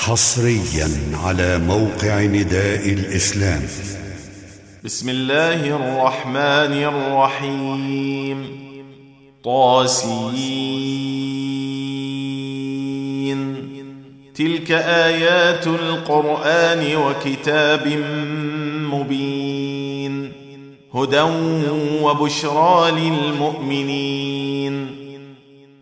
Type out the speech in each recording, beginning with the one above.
حصريا على موقع نداء الإسلام. بسم الله الرحمن الرحيم. طاسين. تلك آيات القرآن وكتاب مبين. هدى وبشرى للمؤمنين.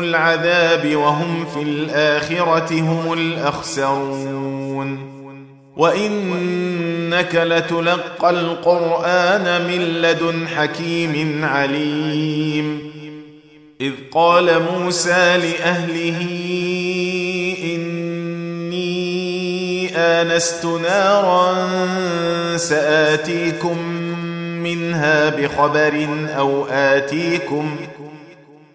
العذاب وهم في الآخرة هم الأخسرون. وإنك لتلقى القرآن من لدن حكيم عليم. إذ قال موسى لأهله إني آنست نارا سآتيكم منها بخبر أو آتيكم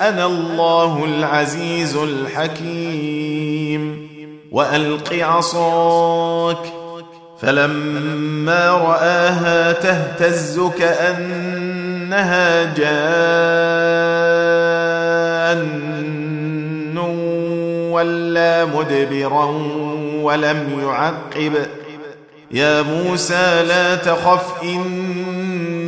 أنا الله العزيز الحكيم. وألق عصاك. فلما رآها تهتز كأنها جان ولا مدبرا ولم يعقب. يا موسى لا تخف اني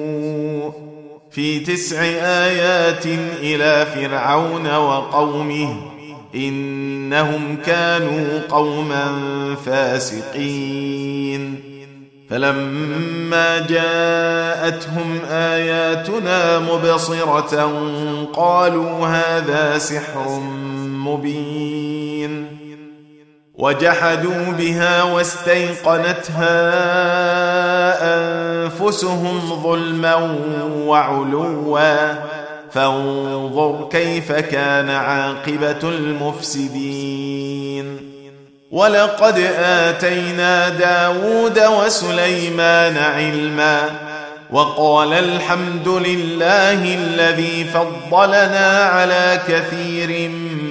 في تسع آيات إلى فرعون وقومه إنهم كانوا قوما فاسقين. فلما جاءتهم آياتنا مبصرة قالوا هذا سحر مبين. وجحدوا بها واستيقنتها أنفسهم ظلما وعلوا. فانظر كيف كان عاقبة المفسدين. ولقد آتينا داود وسليمان علما وقال الحمد لله الذي فضلنا على كثير من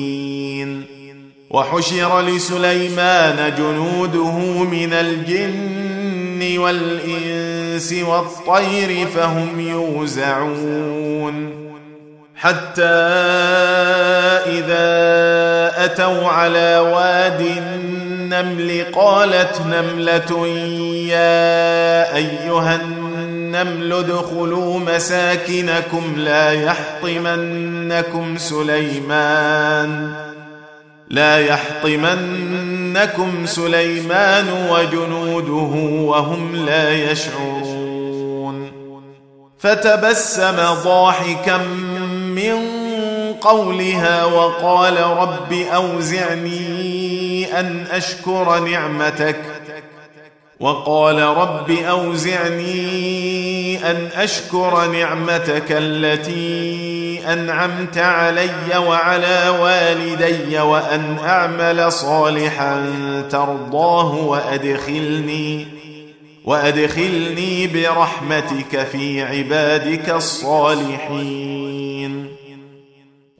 وحشر لسليمان جنوده من الجن والإنس والطير فهم يوزعون. حتى إذا أتوا على واد النمل قالت نملة يا أيها النمل ادخلوا مساكنكم لا يحطمنكم سليمان. لا يحطمنكم سليمان وجنوده وهم لا يشعرون. فتبسم ضاحكا من قولها وقال رب أوزعني أن أشكر نعمتك وقال رب أوزعني أن أشكر نعمتك التي أنعمت علي وعلى والدي وأن أعمل صالحا ترضاه وأدخلني وأدخلني برحمتك في عبادك الصالحين.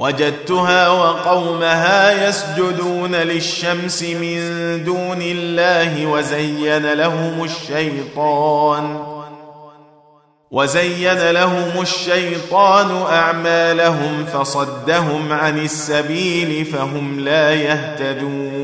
وجدتها وقومها يسجدون للشمس من دون الله وزين لهم الشيطان وزين لهم الشيطان أعمالهم فصدهم عن السبيل فهم لا يهتدون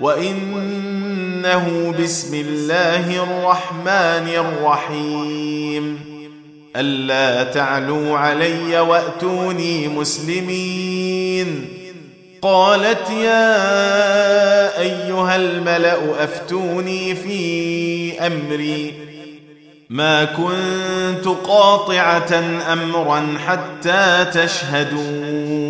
وانه بسم الله الرحمن الرحيم الا تعلوا علي واتوني مسلمين قالت يا ايها الملا افتوني في امري ما كنت قاطعه امرا حتى تشهدون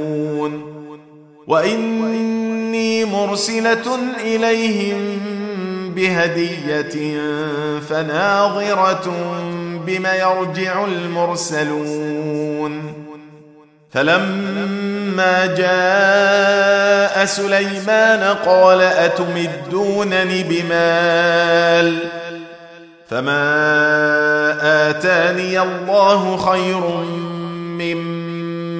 وإني مرسلة إليهم بهدية فناظرة بم يرجع المرسلون. فلما جاء سليمان قال أتمدونني بمال؟ فما آتاني الله خير مما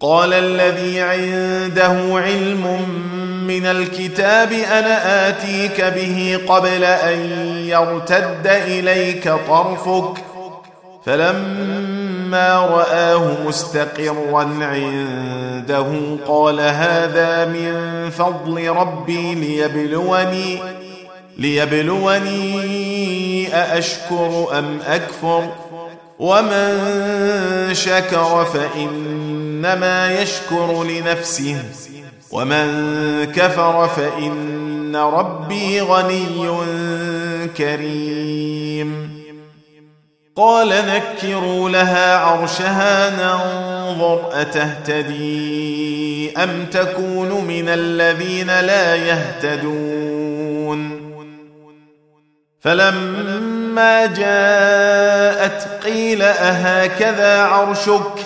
قال الذي عنده علم من الكتاب أنا آتيك به قبل أن يرتد إليك طرفك فلما رآه مستقرا عنده قال هذا من فضل ربي ليبلوني ليبلوني أأشكر أم أكفر ومن شكر فإنما يشكر لنفسه. ومن كفر فإن ربي غني كريم. قال نكروا لها عرشها ننظر أتهتدي أم تكون من الذين لا يهتدون. فلما جاءت قيل أهكذا عرشك؟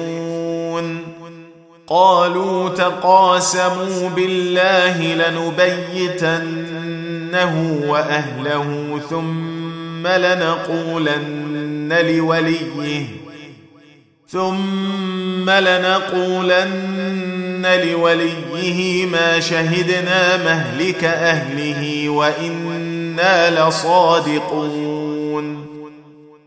قالوا تقاسموا بالله لنبيتنه وأهله ثم لنقولن لوليه ثم لنقولن لوليه ما شهدنا مهلك أهله وإنا لصادقون.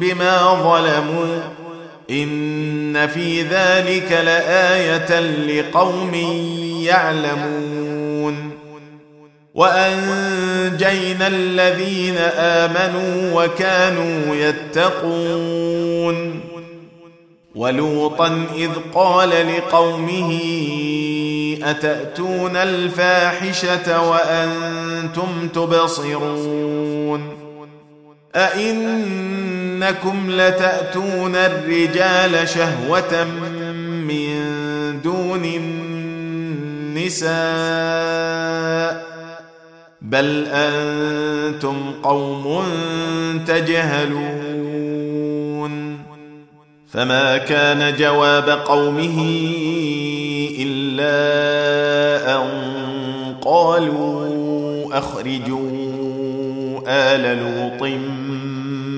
بما ظلموا إن في ذلك لآية لقوم يعلمون وأنجينا الذين آمنوا وكانوا يتقون ولوطا إذ قال لقومه أتأتون الفاحشة وأنتم تبصرون ائنكم لتأتون الرجال شهوة من دون النساء بل أنتم قوم تجهلون فما كان جواب قومه إلا أن قالوا أخرجوا آل لوط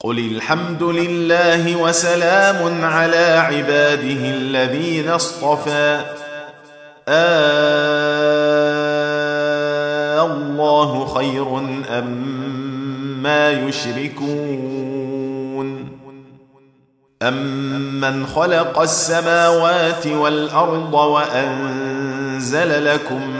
قل الحمد لله وسلام على عباده الذين اصطفى الله خير أم ما يشركون أمن خلق السماوات والأرض وأنزل لكم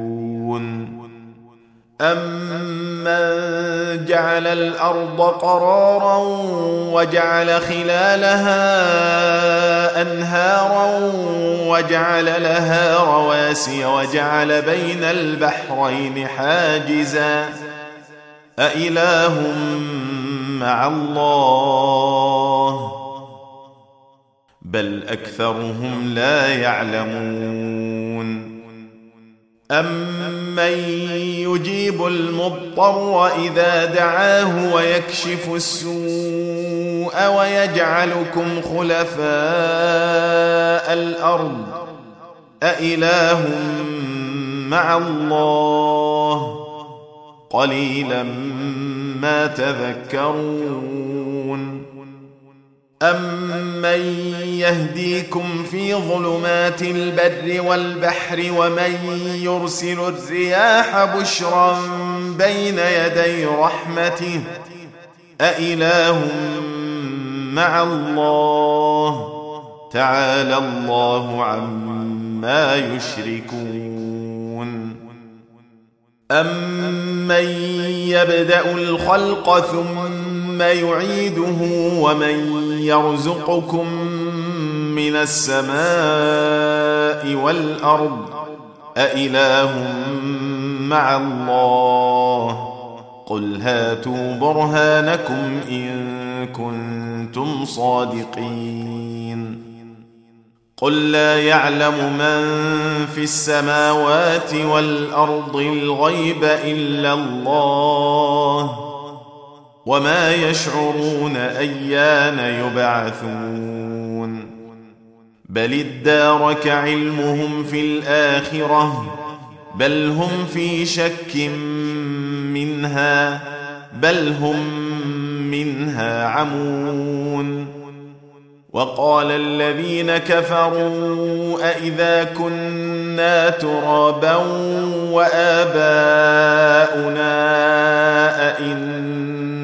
أمن جعل الأرض قرارا وجعل خلالها أنهارا وجعل لها رواسي وجعل بين البحرين حاجزا أإله مع الله بل أكثرهم لا يعلمون أمن يجيب المضطر إذا دعاه ويكشف السوء ويجعلكم خلفاء الأرض أإله مع الله قليلا ما تذكرون أمن يهديكم في ظلمات البر والبحر ومن يرسل الرياح بشرا بين يدي رحمته أإله مع الله تعالى الله عما يشركون أمن يبدأ الخلق ثم يعيده ومن يرزقكم من السماء والأرض أإله مع الله قل هاتوا برهانكم إن كنتم صادقين قل لا يعلم من في السماوات والأرض الغيب إلا الله وما يشعرون أيان يبعثون. بل ادارك علمهم في الآخرة بل هم في شك منها بل هم منها عمون. وقال الذين كفروا أإذا كنا ترابا وآباؤنا أئنا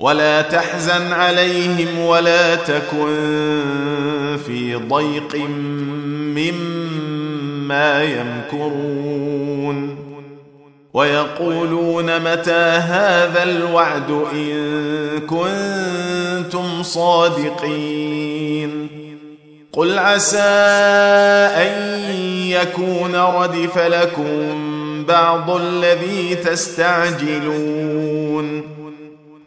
ولا تحزن عليهم ولا تكن في ضيق مما يمكرون. ويقولون متى هذا الوعد إن كنتم صادقين. قل عسى أن يكون ردف لكم بعض الذي تستعجلون.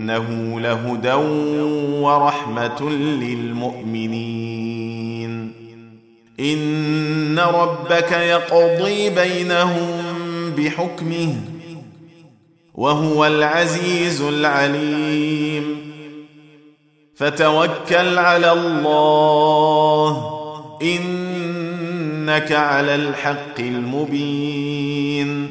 وانه لهدى ورحمة للمؤمنين. إن ربك يقضي بينهم بحكمه وهو العزيز العليم. فتوكل على الله. إنك على الحق المبين.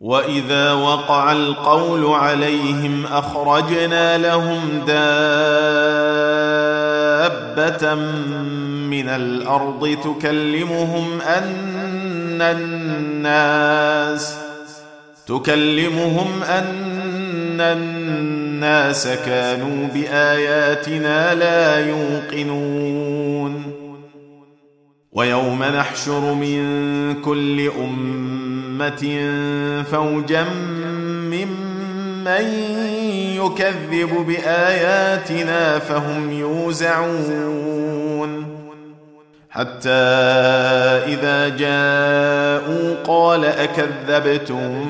واذا وقع القول عليهم اخرجنا لهم دابه من الأرض تكلمهم ان الناس تكلمهم ان الناس كانوا باياتنا لا يوقنون ويوم نحشر من كل امه فوجا ممن يكذب باياتنا فهم يوزعون حتى اذا جاءوا قال اكذبتم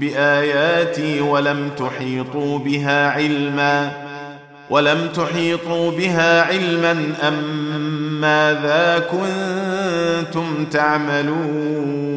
باياتي ولم تحيطوا بها علما ولم تحيطوا بها علما ام ماذا كنتم تعملون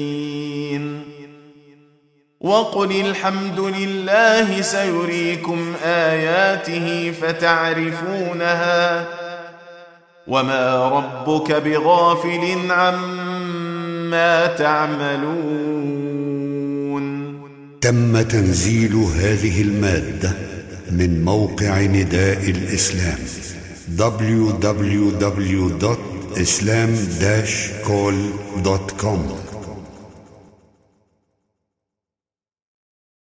وقل الحمد لله سيريكم آياته فتعرفونها وما ربك بغافل عما تعملون. تم تنزيل هذه المادة من موقع نداء الإسلام www.nidaelislam islam-call.com